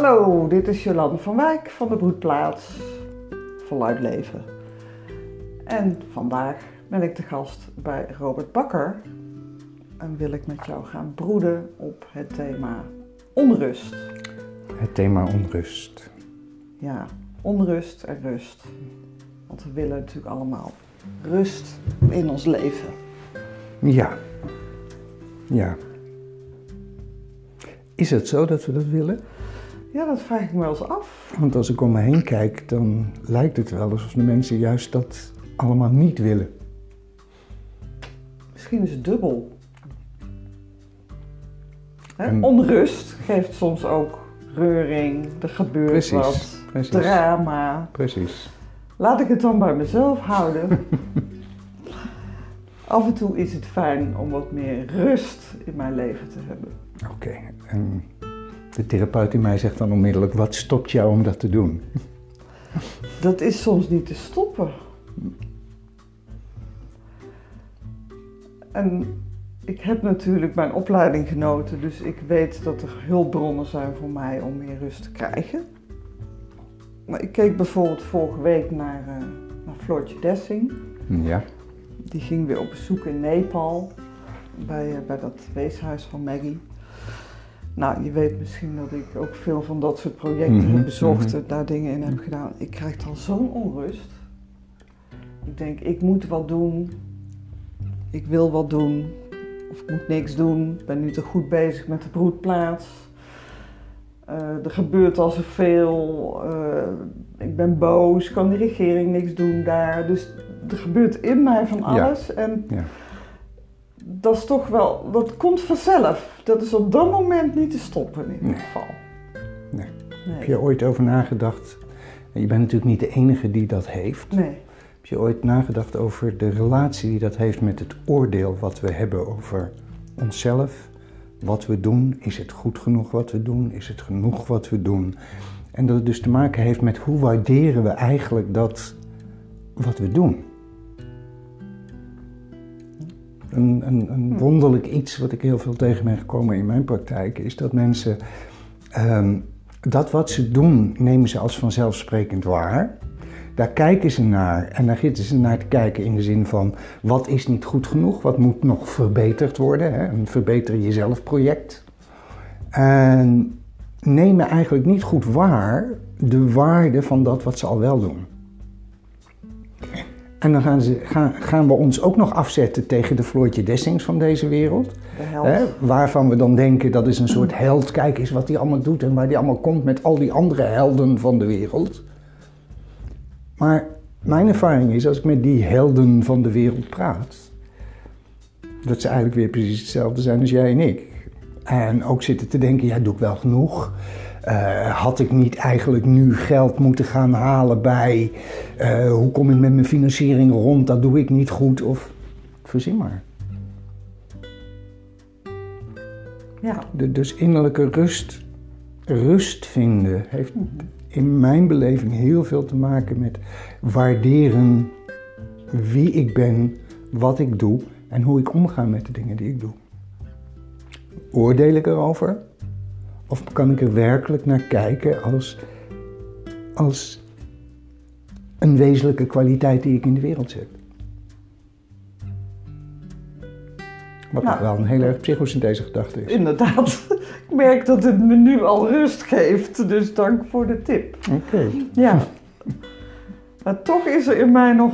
Hallo, dit is Jolande van Wijk van de Broedplaats Voluit Leven. En vandaag ben ik de gast bij Robert Bakker en wil ik met jou gaan broeden op het thema onrust. Het thema onrust. Ja, onrust en rust. Want we willen natuurlijk allemaal rust in ons leven. Ja. Ja. Is het zo dat we dat willen? Ja, dat vraag ik me wel eens af. Want als ik om me heen kijk, dan lijkt het wel alsof de mensen juist dat allemaal niet willen. Misschien is het dubbel. Hè, En- Onrust geeft soms ook reuring, er gebeurt Precies, wat, precies. drama. Precies. Laat ik het dan bij mezelf houden. Af en toe is het fijn om wat meer rust in mijn leven te hebben. Oké. En de therapeut in mij zegt dan onmiddellijk: wat stopt jou om dat te doen? Dat is soms niet te stoppen. En ik heb natuurlijk mijn opleiding genoten, dus ik weet dat er hulpbronnen zijn voor mij om meer rust te krijgen. Maar ik keek bijvoorbeeld vorige week naar, eh, naar Floortje Dessing. Ja. Die ging weer op bezoek in Nepal, bij, eh, bij dat weeshuis van Maggie. Nou, je weet misschien dat ik ook veel van dat soort projecten Mhm, heb bezocht mhm. en daar dingen in heb gedaan. Ik krijg dan zo'n onrust. Ik denk, ik moet wat doen. Ik wil wat doen. Of ik moet niks doen. Ik ben nu te goed bezig met de broedplaats. Eh, er gebeurt al zoveel. Eh, ik ben boos. Kan die regering niks doen daar? Dus er gebeurt in mij van Ja. alles. En Ja. Dat is toch wel, dat komt vanzelf. Dat is op dat moment niet te stoppen in ieder Nee. geval. Nee. Nee. Heb je ooit over nagedacht? Je bent natuurlijk niet de enige die dat heeft. Nee. Heb je ooit nagedacht over de relatie die dat heeft met het oordeel wat we hebben over onszelf? Wat we doen? Is het goed genoeg wat we doen? Is het genoeg wat we doen? En dat het dus te maken heeft met hoe waarderen we eigenlijk dat wat we doen? Een, een, een wonderlijk iets wat ik heel veel tegen ben gekomen in mijn praktijk is dat mensen ehm, dat wat ze doen nemen ze als vanzelfsprekend waar. Daar kijken ze naar en daar zitten ze naar te kijken in de zin van wat is niet goed genoeg, wat moet nog verbeterd worden, hè? een verbeter jezelf project. En nemen eigenlijk niet goed waar de waarde van dat wat ze al wel doen. En dan gaan, ze, gaan, gaan we ons ook nog afzetten tegen de Floortje Dessings van deze wereld. De. Hè, waarvan we dan denken dat is een soort held. Kijk eens wat hij allemaal doet en waar hij allemaal komt met al die andere helden van de wereld. Maar mijn ervaring is als ik met die helden van de wereld praat, dat ze eigenlijk weer precies hetzelfde zijn als jij en ik. En ook zitten te denken, ja, doe ik wel genoeg? Eh, had ik niet eigenlijk nu geld moeten gaan halen bij eh, hoe kom ik met mijn financiering rond? Dat doe ik niet goed. Of verzin maar. Ja. De, dus innerlijke rust, rust vinden heeft in mijn beleving heel veel te maken met waarderen wie ik ben, wat ik doe en hoe ik omga met de dingen die ik doe. Oordeel ik erover? Of kan ik er werkelijk naar kijken als, als een wezenlijke kwaliteit die ik in de wereld zet? Wat Nou. wel een heel erg psychosynthese gedachte is. Inderdaad. Ik merk dat het me nu al rust geeft, dus dank voor de tip. Oké. Ja. Maar toch is er in mij nog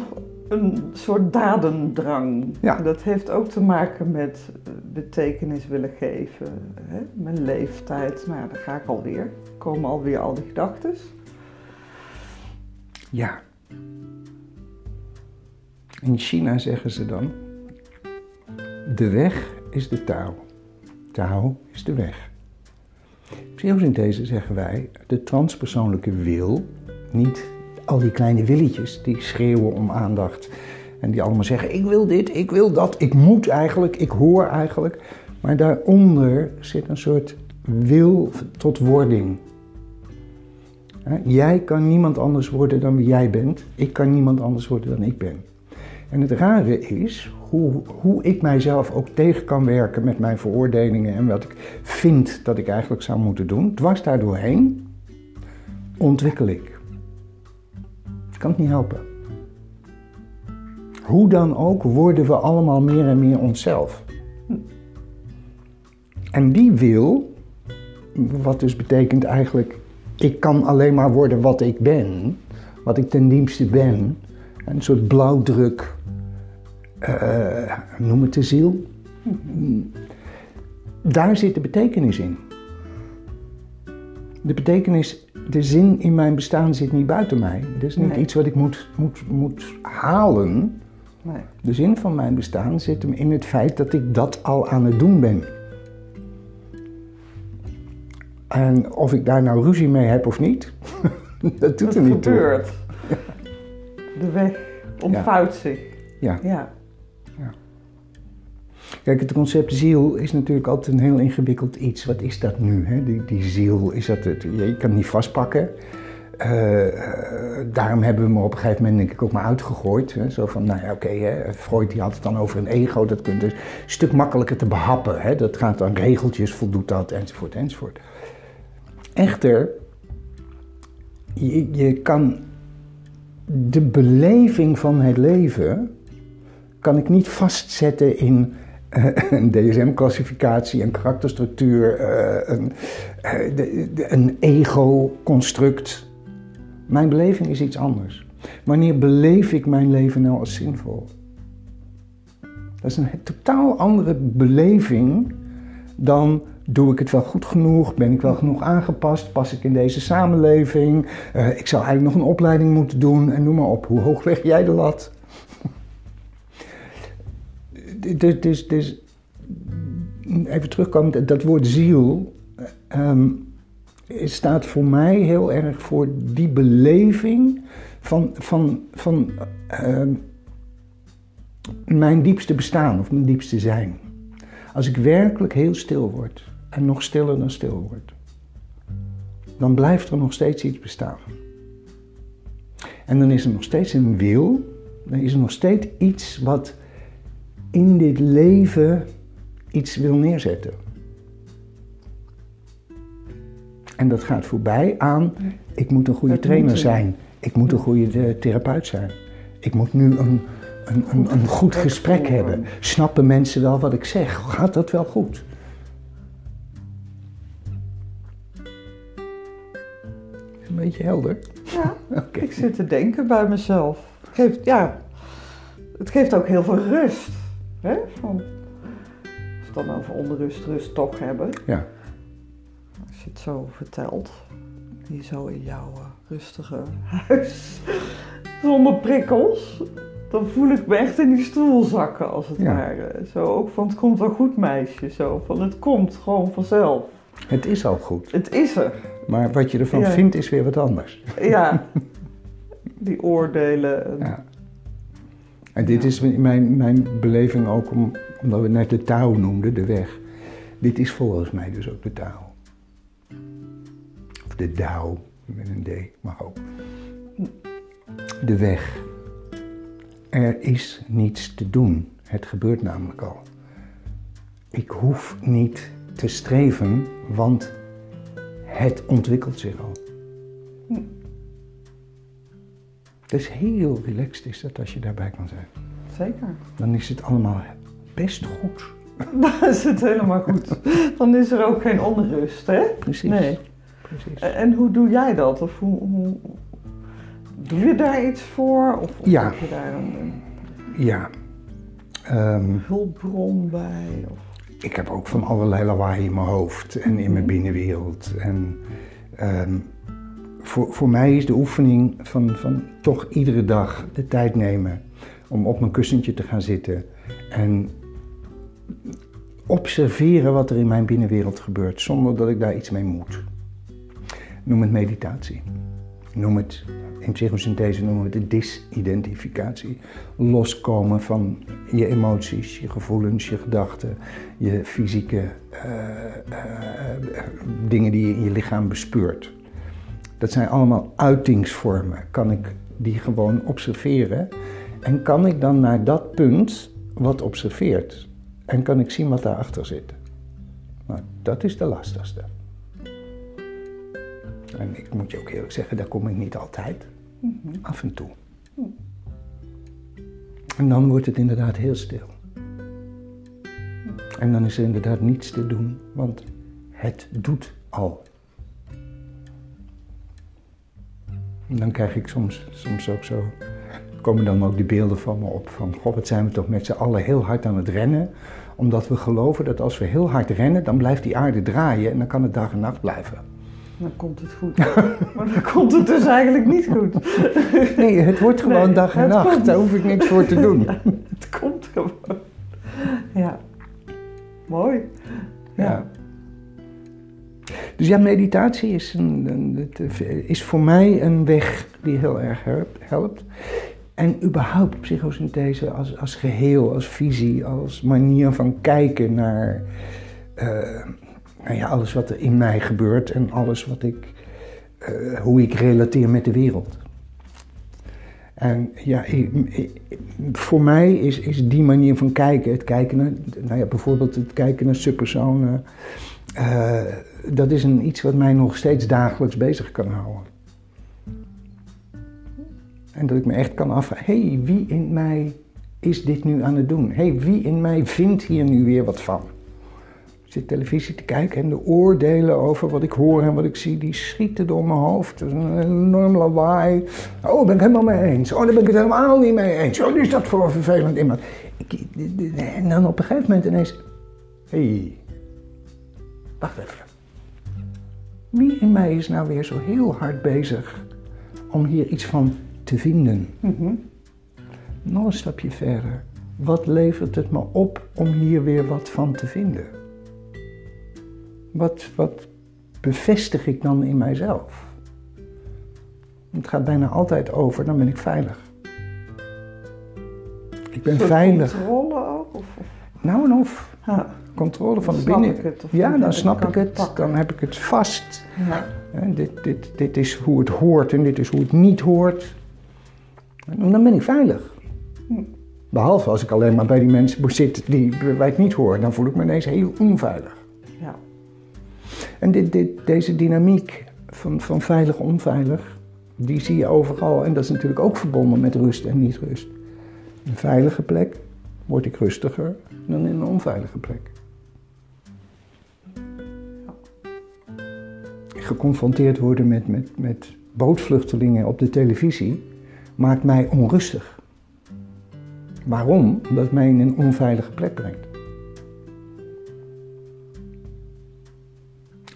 een soort dadendrang. Ja. Dat heeft ook te maken met eh, betekenis willen geven. Hè? Mijn leeftijd, nou daar ga ik alweer. Komen alweer al die gedachten. Ja. In China zeggen ze dan: de weg is de touw. Touw is de weg. Psychosynthese zeggen wij: de transpersoonlijke wil, niet al die kleine willetjes die schreeuwen om aandacht en die allemaal zeggen: ik wil dit, ik wil dat, ik moet eigenlijk, ik hoor eigenlijk. Maar daaronder zit een soort wil tot wording. Jij kan niemand anders worden dan wie jij bent. Ik kan niemand anders worden dan ik ben. En het rare is hoe, hoe ik mijzelf ook tegen kan werken met mijn veroordelingen en wat ik vind dat ik eigenlijk zou moeten doen. Dwars daardoorheen ontwikkel ik. Ik kan het niet helpen. Hoe dan ook worden we allemaal meer en meer onszelf. En die wil, wat dus betekent eigenlijk, ik kan alleen maar worden wat ik ben, wat ik ten diepste ben, een soort blauwdruk, uh, noem het de ziel. Daar zit de betekenis in. De betekenis, de zin in mijn bestaan zit niet buiten mij. Het is niet iets wat ik moet, moet, moet halen. Nee. De zin van mijn bestaan zit hem in het feit dat ik dat al aan het doen ben. En of ik daar nou ruzie mee heb of niet, dat doet er niet toe. gebeurt. De weg ontvouwt zich. Ja. ja. Kijk, het concept ziel is natuurlijk altijd een heel ingewikkeld iets. Wat is dat nu? Hè? Die, die ziel, is dat het? Je kan het niet vastpakken. Uh, daarom hebben we me op een gegeven moment denk ik ook maar uitgegooid. Hè? Zo van, nou ja, oké, okay, Freud die had het dan over een ego. Dat kunt dus een stuk makkelijker te behappen. Hè? Dat gaat aan regeltjes, voldoet dat, enzovoort, enzovoort. Echter, je, je kan de beleving van het leven kan ik niet vastzetten in een DSM-classificatie, een karakterstructuur, uh, een, uh, een ego-construct. Mijn beleving is iets anders. Wanneer beleef ik mijn leven nou als zinvol? Dat is een totaal andere beleving dan doe ik het wel goed genoeg? Ben ik wel genoeg aangepast? Pas ik in deze samenleving? Uh, ik zou eigenlijk nog een opleiding moeten doen en noem maar op. Hoe hoog leg jij de lat? Dus, dus, dus, even terugkomen, dat woord ziel um, staat voor mij heel erg voor die beleving van, van, van uh, mijn diepste bestaan of mijn diepste zijn. Als ik werkelijk heel stil word en nog stiller dan stil word, dan blijft er nog steeds iets bestaan. En dan is er nog steeds een wil, dan is er nog steeds iets wat in dit leven iets wil neerzetten. En dat gaat voorbij aan, ik moet een goede trainer zijn, ik moet een goede eh, therapeut zijn. Ik moet nu een, een, een, een goed gesprek hebben. Snappen mensen wel wat ik zeg? Gaat dat wel goed? Een beetje helder? Ja, ik zit te denken bij mezelf. Het geeft, ja, het geeft ook heel veel rust. Hè? Van, als we het dan over onrust, rust toch hebben. Ja. Als je het zo vertelt, hier zo in jouw uh, rustige huis, zonder prikkels, dan voel ik me echt in die stoel zakken als het ware. Zo ook van het komt wel goed meisje, zo van het komt gewoon vanzelf. Het is al goed. Het is er. Maar wat je ervan vindt is weer wat anders. Ja, die oordelen. Ja. En dit is mijn, mijn beleving ook, om, omdat we net de touw noemden, de weg. Dit is volgens mij dus ook de touw. Of de dauw, met een D, mag ook. De weg. Er is niets te doen. Het gebeurt namelijk al. Ik hoef niet te streven, want het ontwikkelt zich al. Het is heel relaxed is dat als je daarbij kan zijn. Zeker. Dan is het allemaal best goed. Dan is het helemaal goed. Dan is er ook geen onrust, hè? Precies. Nee. Precies. En hoe doe jij dat? Of hoe, hoe doe je daar iets voor? Of, ja. heb je daar een, ja. Um, hulpbron bij? Of? Ik heb ook van allerlei lawaai in mijn hoofd en in mijn mhm. binnenwereld. En um, voor, voor mij is de oefening van, van toch iedere dag de tijd nemen om op mijn kussentje te gaan zitten en observeren wat er in mijn binnenwereld gebeurt zonder dat ik daar iets mee moet. Noem het meditatie. Noem het, in psychosynthese noemen we het de disidentificatie. Loskomen van je emoties, je gevoelens, je gedachten, je fysieke uh, uh, dingen die je in je lichaam bespeurt. Dat zijn allemaal uitingsvormen. Kan ik die gewoon observeren? En kan ik dan naar dat punt wat observeert? En kan ik zien wat daarachter zit? Nou, dat is de lastigste. En ik moet je ook eerlijk zeggen, daar kom ik niet altijd. Af en toe. En dan wordt het inderdaad heel stil. En dan is er inderdaad niets te doen, want het doet al. Dan krijg ik soms, soms ook zo, komen dan ook die beelden van me op van, god wat zijn we toch met z'n allen heel hard aan het rennen. Omdat we geloven dat als we heel hard rennen, dan blijft die aarde draaien en dan kan het dag en nacht blijven. Dan komt het goed. maar dan komt het dus eigenlijk niet goed. Nee, het wordt gewoon Nee, dag en nacht, komt. daar hoef ik niks voor te doen. Het komt gewoon. Ja. Mooi. Ja. Dus ja, meditatie is, een, het is voor mij een weg die heel erg helpt. En überhaupt psychosynthese als, als geheel, als visie, als manier van kijken naar eh, nou alles wat er in mij gebeurt en alles wat ik, eh, hoe ik relateer met de wereld. En ja, voor mij is, is die manier van kijken, het kijken naar, nou ja, bijvoorbeeld het kijken naar subpersonen, eh, dat is een, iets wat mij nog steeds dagelijks bezig kan houden. En dat ik me echt kan afvragen, hé, hey, wie in mij is dit nu aan het doen? Hé, hey, wie in mij vindt hier nu weer wat van? Ik zit televisie te kijken en de oordelen over wat ik hoor en wat ik zie, die schieten door mijn hoofd. Een enorm lawaai. Oh, ben ik helemaal mee eens. Oh, daar ben ik het helemaal niet mee eens. Oh, is dat voor een vervelend iemand? En dan op een gegeven moment ineens, hé, hey, wacht even. Wie in mij is nou weer zo heel hard bezig om hier iets van te vinden? Mhm. Nog een stapje verder. Wat levert het me op om hier weer wat van te vinden? Wat, wat bevestig ik dan in mijzelf? Het gaat bijna altijd over, dan ben ik veilig. Ik ben veilig. Controle ook? Of, of, Nou en of. ja. Controle van Dan de snap binnen. ik het, of ja, dan snap ik het pakken. Dan heb ik het vast. Ja. Dit, dit, dit is hoe het hoort en dit is hoe het niet hoort. En dan ben ik veilig. Behalve als ik alleen maar bij die mensen zitten die, waar ik niet hoor. Dan voel ik me ineens heel onveilig. ja. En dit, dit, deze dynamiek van, van veilig onveilig, die zie je overal. En dat is natuurlijk ook verbonden met rust en niet rust. Een veilige plek word ik rustiger dan in een onveilige plek. Geconfronteerd worden met, met, met bootvluchtelingen op de televisie maakt mij onrustig. Waarom? Omdat mij in een onveilige plek brengt.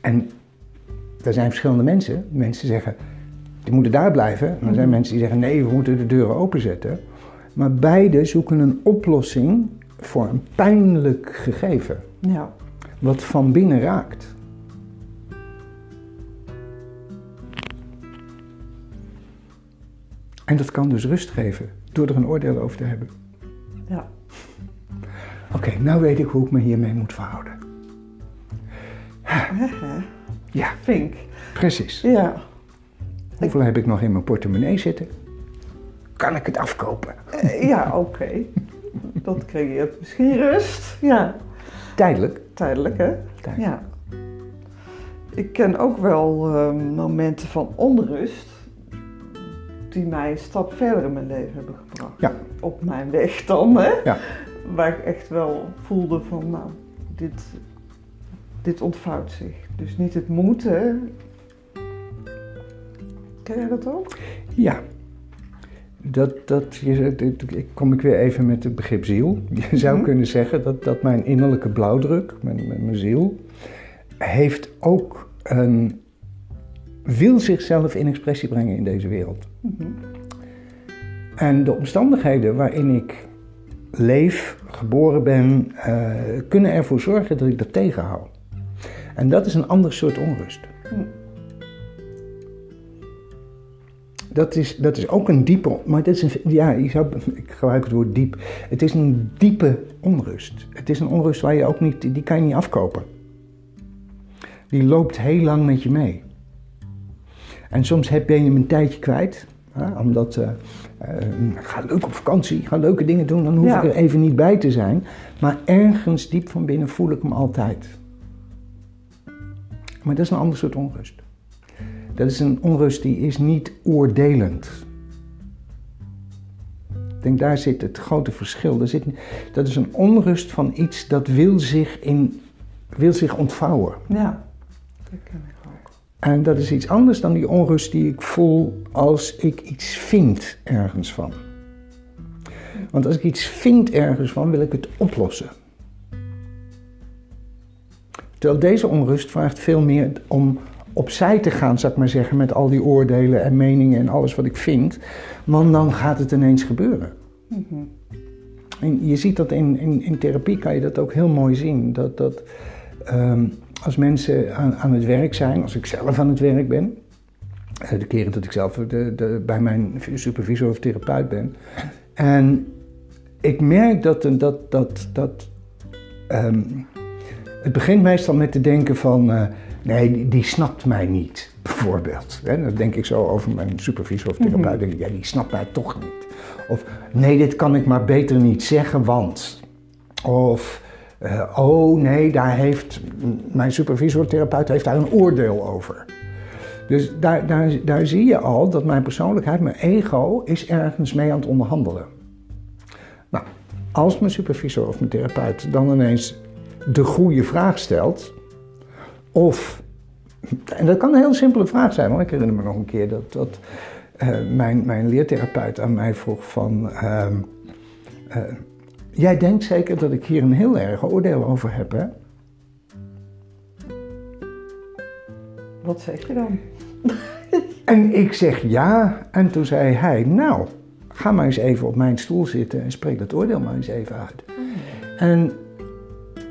En er zijn verschillende mensen. Mensen zeggen, die moeten daar blijven. En er zijn mensen die zeggen, nee, we moeten de deuren openzetten. Maar beide zoeken een oplossing voor een pijnlijk gegeven. ja. Wat van binnen raakt. En dat kan dus rust geven door er een oordeel over te hebben. ja. Oké, nou weet ik hoe ik me hiermee moet verhouden. Ja, Vink. precies. Ja. Hoeveel heb ik nog in mijn portemonnee zitten? Kan ik het afkopen? Eh, ja, oké. Dat creëert misschien rust. Ja. Tijdelijk. Tijdelijk, hè? Tijdelijk. Ja. Ik ken ook wel eh, momenten van onrust die mij een stap verder in mijn leven hebben gebracht. Ja. Op mijn weg dan, hè? Ja. Waar ik echt wel voelde van, nou, dit, dit ontvouwt zich. Dus niet het moeten. Ken jij dat ook? Ja. Dat, dat, je, dit- ik kom ik weer even met het begrip ziel. Je zou Mhm. kunnen zeggen dat, dat mijn innerlijke blauwdruk, mijn, mijn, mijn ziel, heeft ook een, wil zichzelf in expressie brengen in deze wereld. En de omstandigheden waarin ik leef, geboren ben, eh, kunnen ervoor zorgen dat ik dat tegenhoud. En dat is een ander soort onrust. Dat is, dat is ook een diepe, maar dat is een, ja, je zou, ik gebruik het woord diep. Het is een diepe onrust. Het is een onrust waar je ook niet, die kan je niet afkopen. Die loopt heel lang met je mee. En soms heb je hem een tijdje kwijt, hè, omdat eh, eh, ga leuk op vakantie, ga leuke dingen doen, dan hoef Ja. ik er even niet bij te zijn. Maar ergens diep van binnen voel ik hem altijd. Maar dat is een ander soort onrust. Dat is een onrust die is niet oordelend. Ik denk daar zit het grote verschil. Er zit, dat is een onrust van iets dat wil zich, in, wil zich ontvouwen. Ja, dat ken ik. En dat is iets anders dan die onrust die ik voel als ik iets vind ergens van. Want als ik iets vind ergens van, wil ik het oplossen. Terwijl deze onrust vraagt veel meer om opzij te gaan, zou ik maar zeggen, met al die oordelen en meningen en alles wat ik vind. Want dan gaat het ineens gebeuren. Mhm. En je ziet dat in, in, in therapie, kan je dat ook heel mooi zien. Dat, dat ehm, als mensen aan, aan het werk zijn, als ik zelf aan het werk ben, eh, de keren dat ik zelf de, de, bij mijn supervisor of therapeut ben. En ik merk dat, dat, dat, dat ehm, het begint meestal met te denken van, eh, nee, die, die, snapt mij niet, bijvoorbeeld. Hè? Dan denk ik zo over mijn supervisor of therapeut, mm denk ik, ja, die snapt mij toch niet. Of, nee, dit kan ik maar beter niet zeggen, want. Of, uh, oh nee, daar heeft mijn supervisor therapeut heeft daar een oordeel over. Dus daar, daar, daar zie je al dat mijn persoonlijkheid, mijn ego, is ergens mee aan het onderhandelen. Nou, als mijn supervisor of mijn therapeut dan ineens de goede vraag stelt, of, en dat kan een heel simpele vraag zijn, want ik herinner me nog een keer dat, dat uh, mijn, mijn leertherapeut aan mij vroeg van, uh, uh, jij denkt zeker dat ik hier een heel erg oordeel over heb, hè? Wat zeg je dan? en ik zeg ja, en toen zei hij, nou, ga maar eens even op mijn stoel zitten en spreek dat oordeel maar eens even uit. En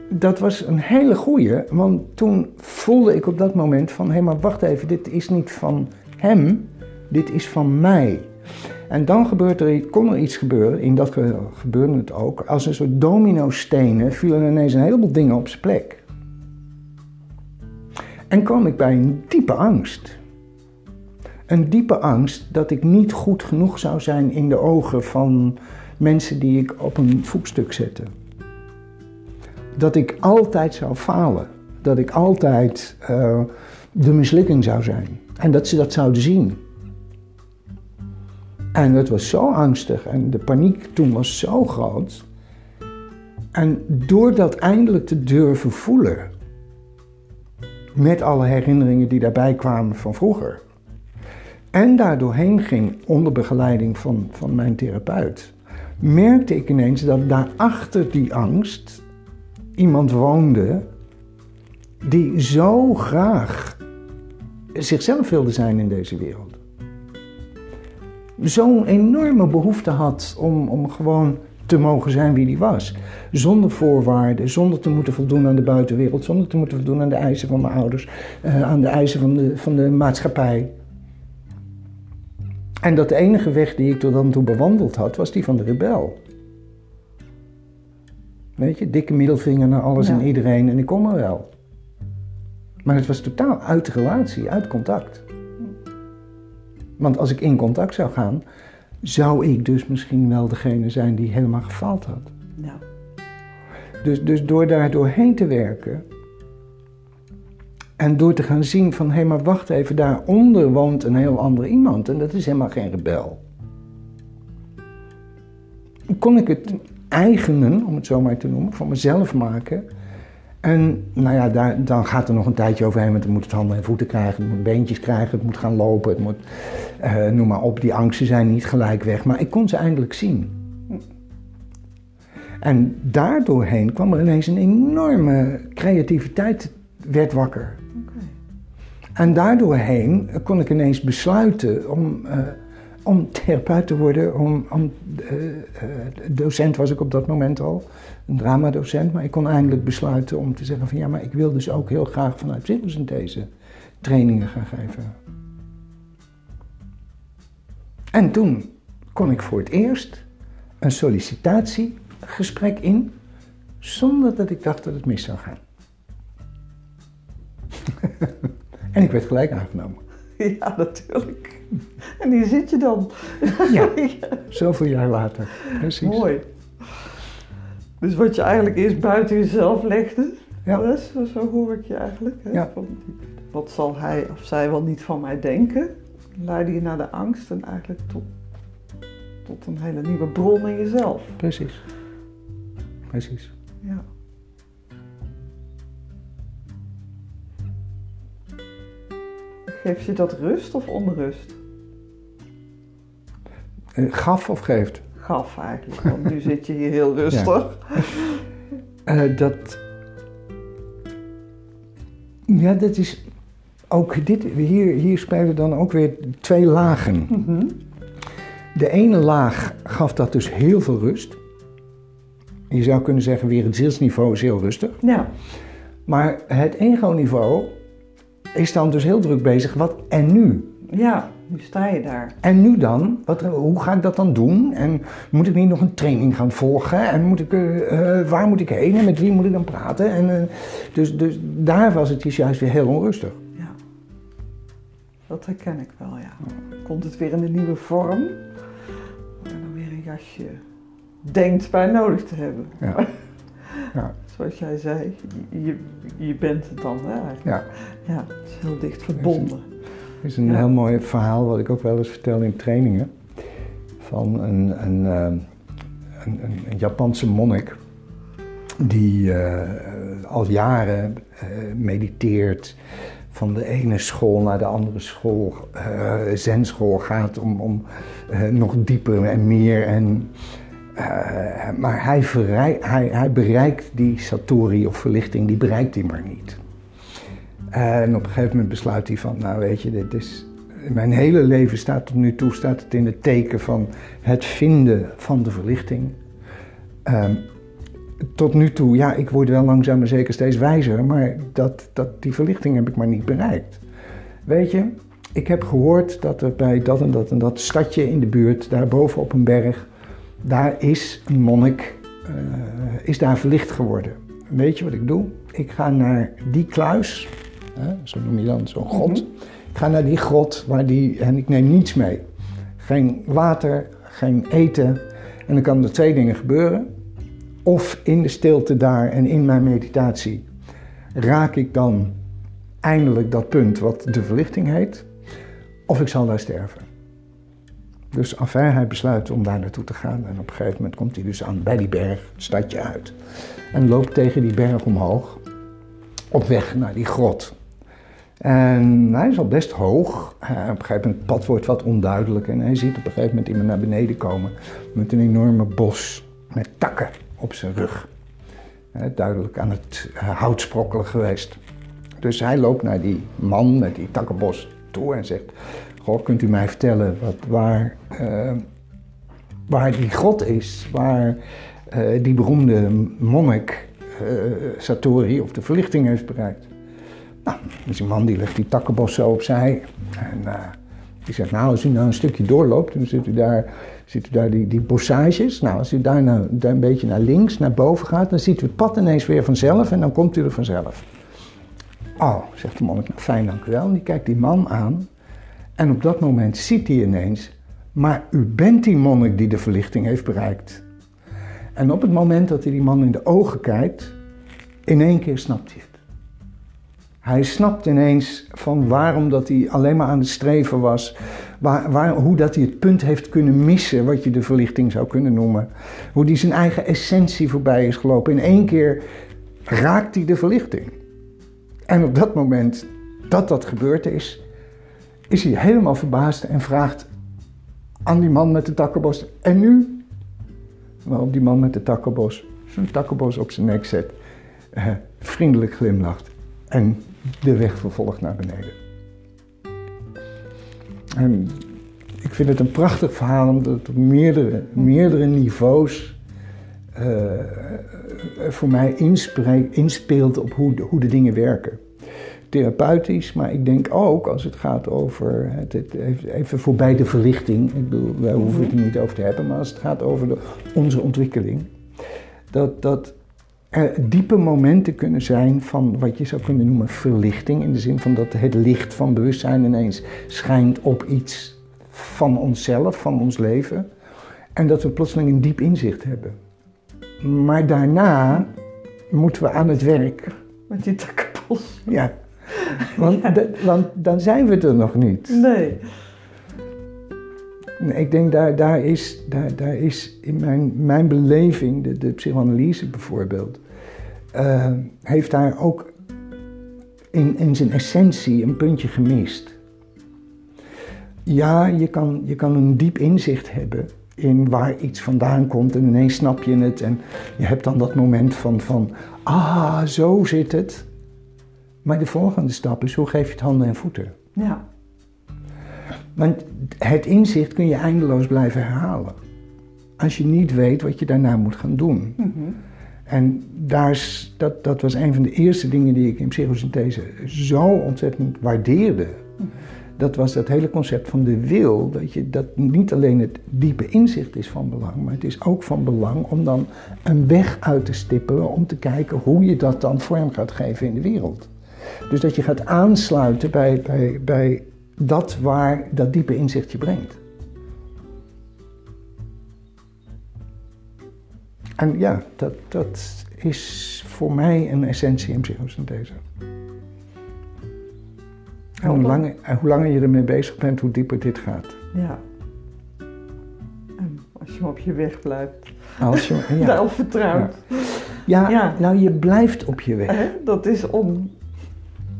dat was een hele goeie, want toen voelde ik op dat moment van, hé hey, maar wacht even, dit is niet van hem, dit is van mij. En dan gebeurt er, kon er iets gebeuren, in dat gebeurde het ook, als een soort domino-stenen vielen ineens een heleboel dingen op zijn plek. En kwam ik bij een diepe angst. Een diepe angst dat ik niet goed genoeg zou zijn in de ogen van mensen die ik op een voetstuk zette. Dat ik altijd zou falen. Dat ik altijd uh, de mislukking zou zijn. En dat ze dat zouden zien. En het was zo angstig en de paniek toen was zo groot. En door dat eindelijk te durven voelen, met alle herinneringen die daarbij kwamen van vroeger, en daardoorheen ging onder begeleiding van, van mijn therapeut, merkte ik ineens dat daarachter die angst iemand woonde die zo graag zichzelf wilde zijn in deze wereld. Zo'n enorme behoefte had om, om gewoon te mogen zijn wie die was. Zonder voorwaarden, zonder te moeten voldoen aan de buitenwereld, zonder te moeten voldoen aan de eisen van mijn ouders, uh, aan de eisen van de, van de maatschappij. En dat de enige weg die ik tot dan toe bewandeld had, was die van de rebel. Weet je, dikke middelvinger naar alles ja. en iedereen en ik kom er wel. Maar het was totaal uit relatie, uit contact. Want als ik in contact zou gaan, zou ik dus misschien wel degene zijn die helemaal gefaald had. Dus, dus door daar doorheen te werken en door te gaan zien van hé, hey, maar wacht even, daaronder woont een heel ander iemand en dat is helemaal geen rebel. Kon ik het eigenen, om het zo maar te noemen, van mezelf maken en nou ja, daar, dan gaat er nog een tijdje overheen, want het moet het handen en voeten krijgen, het moet beentjes krijgen, het moet gaan lopen, het moet, uh, noem maar op, die angsten zijn niet gelijk weg. Maar ik kon ze eindelijk zien. En daardoorheen kwam er ineens een enorme creativiteit, werd wakker. Okay. En daardoorheen kon ik ineens besluiten om, uh, om therapeut te worden, om, om uh, docent was ik op dat moment al een dramadocent, maar ik kon eindelijk besluiten om te zeggen van ja, maar ik wil dus ook heel graag vanuit psychosynthese trainingen gaan geven. En toen kon ik voor het eerst een sollicitatiegesprek in, zonder dat ik dacht dat het mis zou gaan. en ik werd gelijk aangenomen. Ja, natuurlijk. En hier zit je dan. ja, zoveel jaar later. Precies. Mooi. Dus wat je eigenlijk eerst buiten jezelf legde, Ja. Dat is, zo hoor ik je eigenlijk. Hè? Ja. Van, wat zal hij of zij wel niet van mij denken? Leidde je naar de angst en eigenlijk tot, tot een hele nieuwe bron in jezelf. Precies. Precies. Ja. Geeft je dat rust of onrust? Eh, Gaf of geeft? Gaf eigenlijk, want nu zit je hier heel rustig. Eh, dat. Ja, dat is. Ook dit, hier, hier spelen dan ook weer twee lagen. Mhm. De ene laag gaf dat dus heel veel rust. Je zou kunnen zeggen, weer het zielsniveau is heel rustig. Ja, Maar het ego-niveau is dan dus heel druk bezig. Wat en nu? ja, nu sta je daar. En nu dan? Wat, hoe ga ik dat dan doen? En moet ik niet nog een training gaan volgen? En moet ik, eh, eh, waar moet ik heen? En met wie moet ik dan praten? En, eh, dus, dus daar was het dus juist weer heel onrustig. Ja, dat herken ik wel, ja. Komt het weer in een nieuwe vorm, je dan weer een jasje denkt bij nodig te hebben. Ja. Ja. Zoals jij zei, je, je bent het dan, hè? eigenlijk. Ja. Ja, het is heel dicht verbonden. Het is een Ja. heel mooi verhaal wat ik ook wel eens vertel in trainingen. Van een, een, eh, een, een, Japanse monnik die eh, al jaren eh, mediteert. Van de ene school naar de andere school, eh zenschool gaat om, om nog dieper en meer. En, maar hij, hij, hij bereikt die satori of verlichting, die bereikt hij maar niet. En op een gegeven moment besluit hij van, nou weet je, dit is, mijn hele leven staat tot nu toe staat het in het teken van het vinden van de verlichting. Ehm, tot nu toe, ja, ik word wel langzaam maar zeker steeds wijzer, maar dat, dat, die verlichting heb ik maar niet bereikt. Weet je, ik heb gehoord dat er bij dat en dat en dat stadje in de buurt, daarboven op een berg, daar is een monnik, eh, is daar verlicht geworden. Weet je wat ik doe? Ik ga naar die kluis, hè, zo noem je dan zo'n grot. Ik ga naar die grot waar die, en ik neem niets mee. Geen water, geen eten. En dan kan er twee dingen gebeuren. Of in de stilte daar en in mijn meditatie raak ik dan eindelijk dat punt wat de verlichting heet. Of ik zal daar sterven. Dus enfin, hij besluit om daar naartoe te gaan. En op een gegeven moment komt hij dus aan bij die berg, het stadje uit. En loopt tegen die berg omhoog. Op weg naar die grot. En hij is al best hoog. Eh, op een gegeven moment, het pad wordt wat onduidelijk. En hij ziet op een gegeven moment iemand naar beneden komen. Met een enorme bos met takken op zijn rug. Eh, duidelijk aan het eh, hout sprokkelen geweest. Dus hij loopt naar die man met die takkenbos toe en zegt... Kunt u mij vertellen wat, waar, eh, waar die grot is? Waar eh, die beroemde monnik eh, Satori of de verlichting heeft bereikt? Nou, dus die man die legt die takkenbos zo opzij. En die zegt, nou, als u nou een stukje doorloopt, dan ziet u daar, ziet u daar die, die bossages. Nou, als u daar, nou, daar een beetje naar links, naar boven gaat, dan ziet u het pad ineens weer vanzelf en dan komt u er vanzelf. Oh, zegt de monnik, nou, fijn, dank u wel. En die kijkt die man aan. En op dat moment ziet hij ineens, maar u bent die monnik die de verlichting heeft bereikt. En op het moment dat hij die man in de ogen kijkt, in één keer snapt hij het. Hij snapt ineens van waarom dat hij alleen maar aan het streven was. Waar, waar, hoe dat hij het punt heeft kunnen missen, wat je de verlichting zou kunnen noemen. Hoe hij zijn eigen essentie voorbij is gelopen. In één keer raakt hij de verlichting. En op dat moment dat dat gebeurd is, is hij helemaal verbaasd en vraagt aan die man met de takkenbos: En nu? Waarop die man met de takkenbos zijn takkenbos op zijn nek zet, eh, vriendelijk glimlacht en de weg vervolgt naar beneden. En ik vind het een prachtig verhaal omdat het op meerdere, meerdere niveaus eh, voor mij inspeelt op hoe hoe de dingen werken. Therapeutisch, maar ik denk ook als het gaat over, het, het, even voorbij de verlichting, ik bedoel, wij hoeven het er niet over te hebben, maar als het gaat over de, onze ontwikkeling, dat, dat er diepe momenten kunnen zijn van wat je zou kunnen noemen verlichting, in de zin van dat het licht van bewustzijn ineens schijnt op iets van onszelf, van ons leven, en dat we plotseling een diep inzicht hebben. Maar daarna moeten we aan het werk Met die takkenbos. Ja. Want, dan zijn we er nog niet. Nee. Nee, Ik denk daar, daar, is, daar, daar is in mijn, mijn beleving, de, de psychoanalyse bijvoorbeeld, eh, heeft daar ook in, in zijn essentie een puntje gemist. Ja, je kan, je kan een diep inzicht hebben in waar iets vandaan komt en ineens snap je het en je hebt dan dat moment van, van ah, zo zit het. Maar de volgende stap is, hoe geef je het handen en voeten? Ja. Want het inzicht kun je eindeloos blijven herhalen. Als je niet weet wat je daarna moet gaan doen. Mhm. En daar is, dat, dat was een van de eerste dingen die ik in psychosynthese zo ontzettend waardeerde. Dat was dat hele concept van de wil. Dat, je, dat niet alleen het diepe inzicht is van belang, maar het is ook van belang om dan een weg uit te stippelen. Om te kijken hoe je dat dan vorm gaat geven in de wereld. Dus dat je gaat aansluiten bij, bij, bij dat waar dat diepe inzicht je brengt. En ja, dat, dat is voor mij een essentie in psychosynthese. En hoe, langer, en hoe langer je ermee bezig bent, hoe dieper dit gaat. Ja. En als je op je weg blijft. Als je, ja. Daarop vertrouwt. Ja, Ja. nou je blijft op je weg. Dat is on...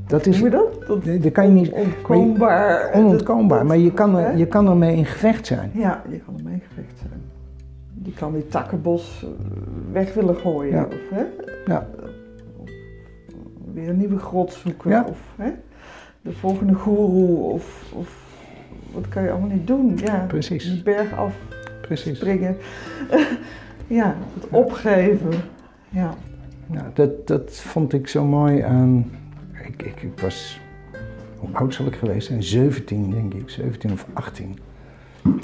Dat is, noem je dat? dat kan je niet, onontkoombaar. onontkoombaar, maar je kan, er, je kan ermee in gevecht zijn. Ja, je kan ermee gevecht zijn. Je kan die takkenbos eh, weg willen gooien. Ja. Of, hè? Ja. Weer een nieuwe grot zoeken. Ja. Of hè? de volgende goeroe. Of, of wat kan je allemaal niet doen? Ja, Precies. die berg af Precies. springen. ja, het opgeven. Ja. Nou, dat, dat vond ik zo mooi aan. Ik, was. Hoe oud zal ik geweest zijn? 17, denk ik. 17 of 18.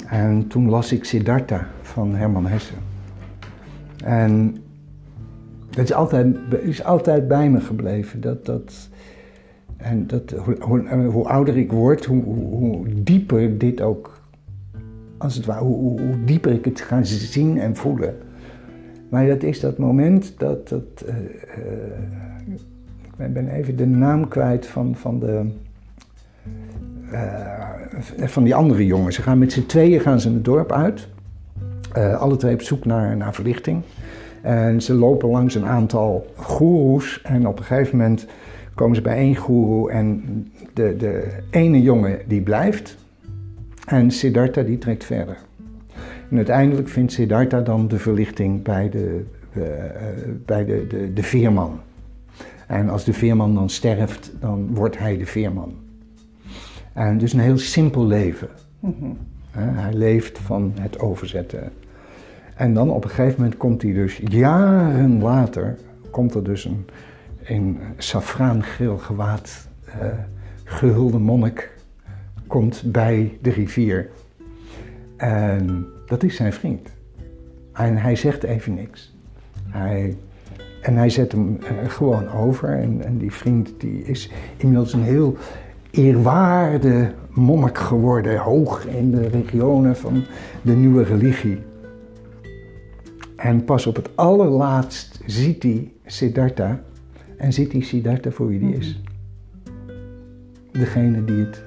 En toen las ik Siddhartha van Herman Hesse. En het is altijd, is altijd bij me gebleven. Dat, dat, en dat, hoe, hoe, hoe ouder ik word, hoe, hoe, dieper dit ook. Als het ware, hoe, hoe, hoe dieper ik het ga zien en voelen. Maar dat is dat moment dat. dat eh, eh, ik ben even de naam kwijt van, van, de, eh, van die andere jongens. Ze gaan met z'n tweeën gaan ze het dorp uit. Eh, alle twee op zoek naar, naar verlichting. En ze lopen langs een aantal goeroes. En op een gegeven moment komen ze bij één goeroe. En de, de ene jongen die blijft. En Siddhartha die trekt verder. En uiteindelijk vindt Siddhartha dan de verlichting bij de, eh, bij de, de, de veerman. En als de veerman dan sterft, dan wordt hij de veerman. En dus een heel simpel leven. Hè, hij leeft van het overzetten. En dan op een gegeven moment komt hij dus, jaren later, komt er dus een in safraangeel gewaad eh, gehulde monnik komt bij de rivier. En dat is zijn vriend. En hij zegt even niks. Hij, en hij zet hem eh, gewoon over. En, en die vriend die is inmiddels een heel eerwaarde monnik geworden. Hoog in de regionen van de nieuwe religie. En pas op het allerlaatst ziet hij Siddhartha. En ziet hij Siddhartha voor wie die is. Degene die, het,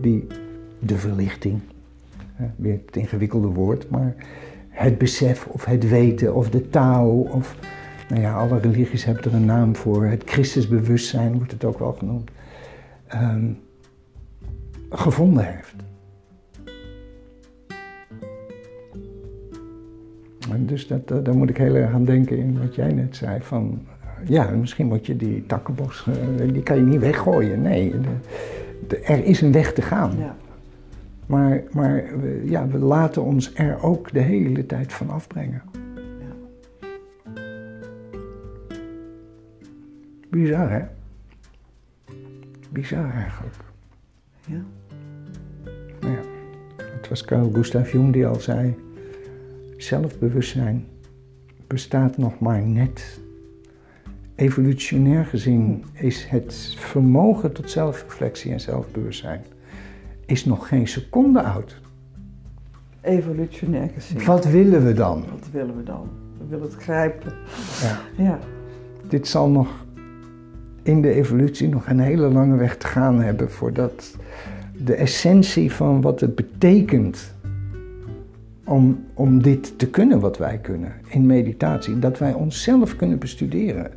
die de verlichting Hè, Weer het ingewikkelde woord, maar het besef of het weten of de Tao of, nou ja, alle religies hebben er een naam voor. Het Christusbewustzijn wordt het ook wel genoemd. ehm, gevonden heeft. En dus dat, daar moet ik heel erg aan denken in wat jij net zei. Van, ja, misschien moet je die takkenbos, eh, die kan je niet weggooien. Nee, de- de- er is een weg te gaan. ja. Maar, maar we, ja, we laten ons er ook de hele tijd van afbrengen. Bizar, hè? Bizar eigenlijk. Ja. Nou ja, het was Carl Gustav Jung die al zei: zelfbewustzijn bestaat nog maar net. Evolutionair gezien is het vermogen tot zelfreflectie en zelfbewustzijn is nog geen seconde oud. Evolutionair gezien. Wat willen we dan? Wat willen we dan? We willen het grijpen. Ja. Ja. Dit zal nog in de evolutie nog een hele lange weg te gaan hebben voordat de essentie van wat het betekent om, om dit te kunnen wat wij kunnen in meditatie, dat wij onszelf kunnen bestuderen.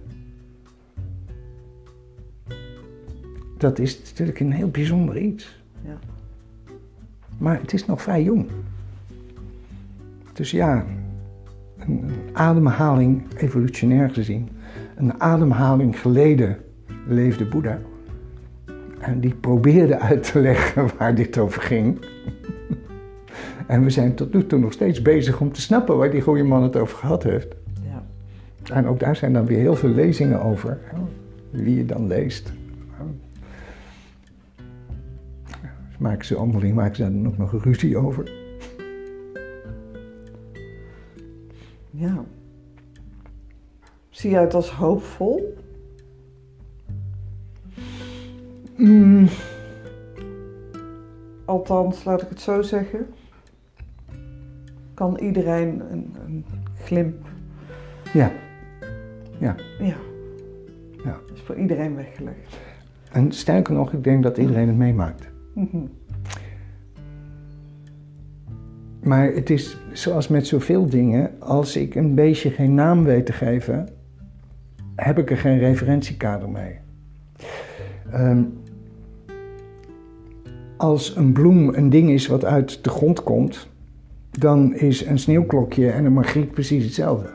Dat is natuurlijk een heel bijzonder iets. Ja. Maar het is nog vrij jong. Dus ja, een, een ademhaling, evolutionair gezien, een ademhaling geleden leefde Boeddha. En die probeerde uit te leggen waar dit over ging. En we zijn tot nu toe nog steeds bezig om te snappen waar die goede man het over gehad heeft. Ja. En ook daar zijn dan weer heel veel lezingen over. Wie je dan leest. Dus maken ze onderling maken ze daar dan ook nog ruzie over. ja. Zie jij het als hoopvol? Mm, Althans, laat ik het zo zeggen. Kan iedereen een, een glimp. ja. Ja. Ja. Ja. Is voor iedereen weggelegd. En sterker nog, ik denk dat iedereen het meemaakt. Mhm. Maar het is zoals met zoveel dingen, als ik een beestje geen naam weet te geven, heb ik er geen referentiekader mee. Ehm, als een bloem een ding is wat uit de grond komt, dan is een sneeuwklokje en een margriet precies hetzelfde.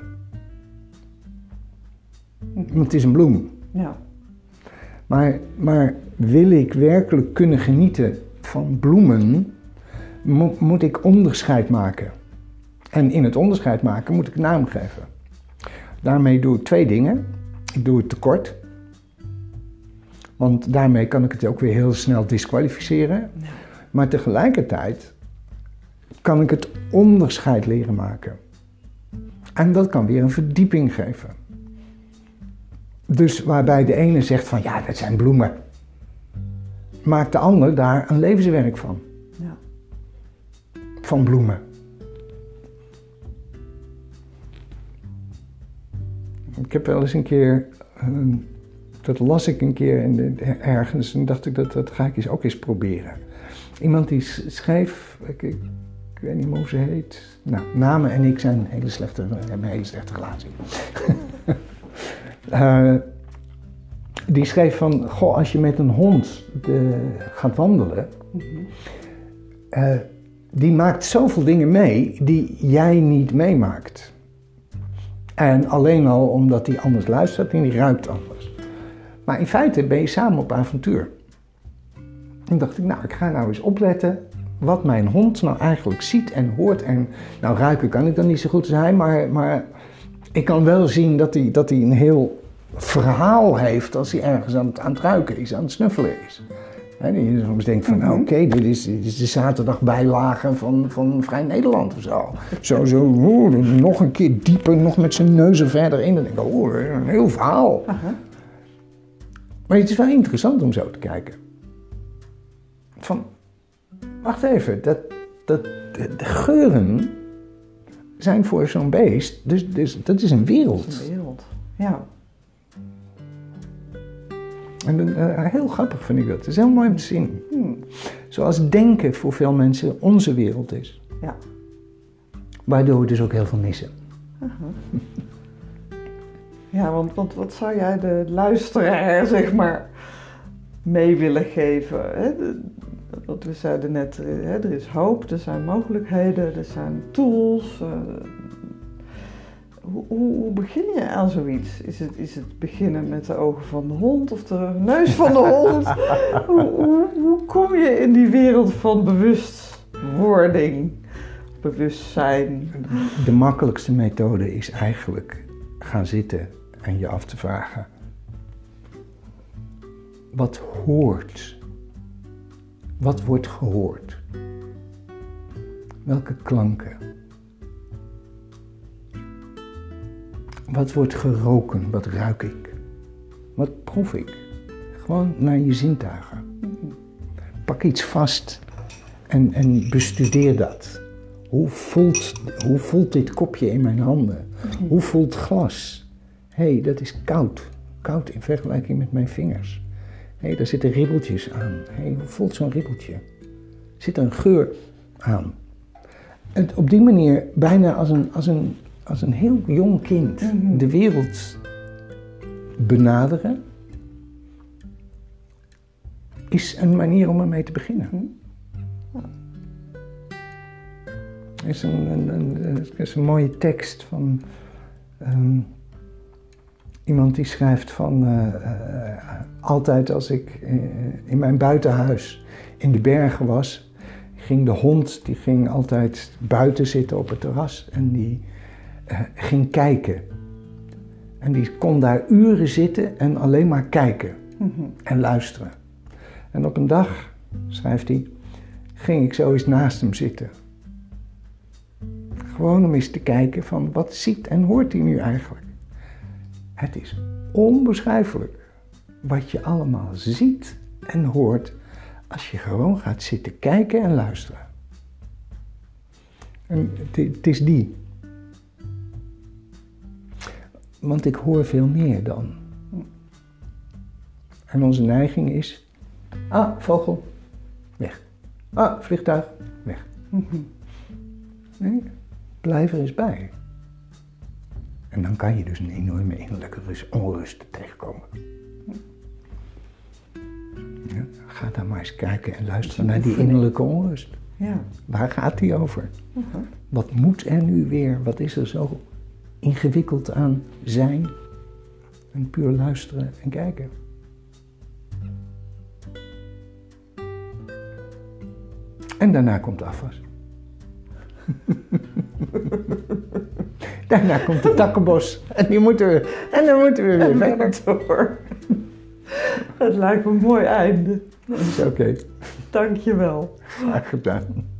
Want het is een bloem. Ja. Maar, maar wil ik werkelijk kunnen genieten van bloemen, mo- moet ik onderscheid maken. En in het onderscheid maken moet ik een naam geven. Daarmee doe ik twee dingen. Ik doe het tekort. Want daarmee kan ik het ook weer heel snel disqualificeren. Ja. Maar tegelijkertijd kan ik het onderscheid leren maken. En dat kan weer een verdieping geven. Dus waarbij de ene zegt van ja, dat zijn bloemen. Maakt de ander daar een levenswerk van. Ja. Van bloemen. Ik heb wel eens een keer, ehm, dat las ik een keer in ergens en dacht ik dat dat ga ik eens ook eens proberen. Iemand die s- schreef, ik, ik, ik weet niet meer hoe ze heet. Nou, namen en ik zijn hele slechte, hebben een hele slechte relatie. Eh, die schreef van, goh, als je met een hond de, gaat wandelen, Mhm. eh, die maakt zoveel dingen mee die jij niet meemaakt. En alleen al omdat hij anders luistert en die ruikt anders. Maar in feite ben je samen op avontuur. En dacht ik, nou, ik ga nou eens opletten wat mijn hond nou eigenlijk ziet en hoort. En nou, ruiken kan ik dan niet zo goed als hij, maar, maar ik kan wel zien dat hij, dat hij een heel verhaal heeft als hij ergens aan het, aan het ruiken is, aan het snuffelen is. Dat je soms denkt van, nou, oké, dit, is, dit is de zaterdagbijlage van, van Vrij Nederland of zo. Zo, zo, oeh, nog een keer dieper, nog met zijn neus er verder in. Dan denk ik, oh, een heel verhaal. Aha. Maar het is wel interessant om zo te kijken. Van, wacht even, dat, dat, de, de geuren zijn voor zo'n beest, dus, dus dat is een wereld. Dat is een wereld. Ja. En eh, heel grappig vind ik dat. Het is heel mooi om te zien. Hmm. Zoals denken voor veel mensen onze wereld is. Ja. Waardoor we dus ook heel veel missen. Ja, want, want wat zou jij de luisteraar, zeg maar, mee willen geven? Hè? Wat we zeiden net, er- hè, er is hoop, er zijn mogelijkheden, er zijn tools. eh, hoe, hoe, hoe begin je aan zoiets? Is het, is het beginnen met de ogen van de hond of de neus van de hond? hoe, hoe, hoe kom je in die wereld van bewustwording, bewustzijn? De makkelijkste methode is eigenlijk gaan zitten en je af te vragen. Wat hoort? Wat wordt gehoord? Welke klanken? Wat wordt geroken? Wat ruik ik? Wat proef ik? Gewoon naar je zintuigen. Pak iets vast en, en bestudeer dat. Hoe voelt, hoe voelt dit kopje in mijn handen? Hoe voelt glas? Hé, hey, dat is koud. koud in vergelijking met mijn vingers. Hé, daar zitten ribbeltjes aan. Hé, hoe voelt zo'n ribbeltje? Er zit een geur aan. En op die manier, bijna als een, als een, als een heel jong kind, Mhm. de wereld benaderen, is een manier om ermee te beginnen. Er is een, een, een, is een mooie tekst van ehm, iemand die schrijft van eh, eh, altijd als ik eh, in mijn buitenhuis in de bergen was, ging de hond die ging altijd buiten zitten op het terras en die ging kijken. En die kon daar uren zitten en alleen maar kijken Mhm. en luisteren. En op een dag, schrijft hij, ging ik zo eens naast hem zitten. Gewoon om eens te kijken van wat ziet en hoort hij nu eigenlijk. Het is onbeschrijfelijk wat je allemaal ziet en hoort als je gewoon gaat zitten kijken en luisteren. En het, is die. Want ik hoor veel meer dan. En onze neiging is, ah, vogel, weg. Ah, vliegtuig, weg. Nee, blijf er eens bij. En dan kan je dus een enorme innerlijke rust, onrust tegenkomen. Ja, ga dan maar eens kijken en luisteren naar die innerlijke onrust. Ja. Waar gaat die over? Wat moet er nu weer? Wat is er zo ingewikkeld aan zijn? En puur luisteren en kijken. En daarna komt afwas. daarna komt de takkenbos. En, die moeten we, en dan moeten we weer verder. door. Het lijkt me een mooi einde. Dat is oké. Dank je wel. Graag gedaan.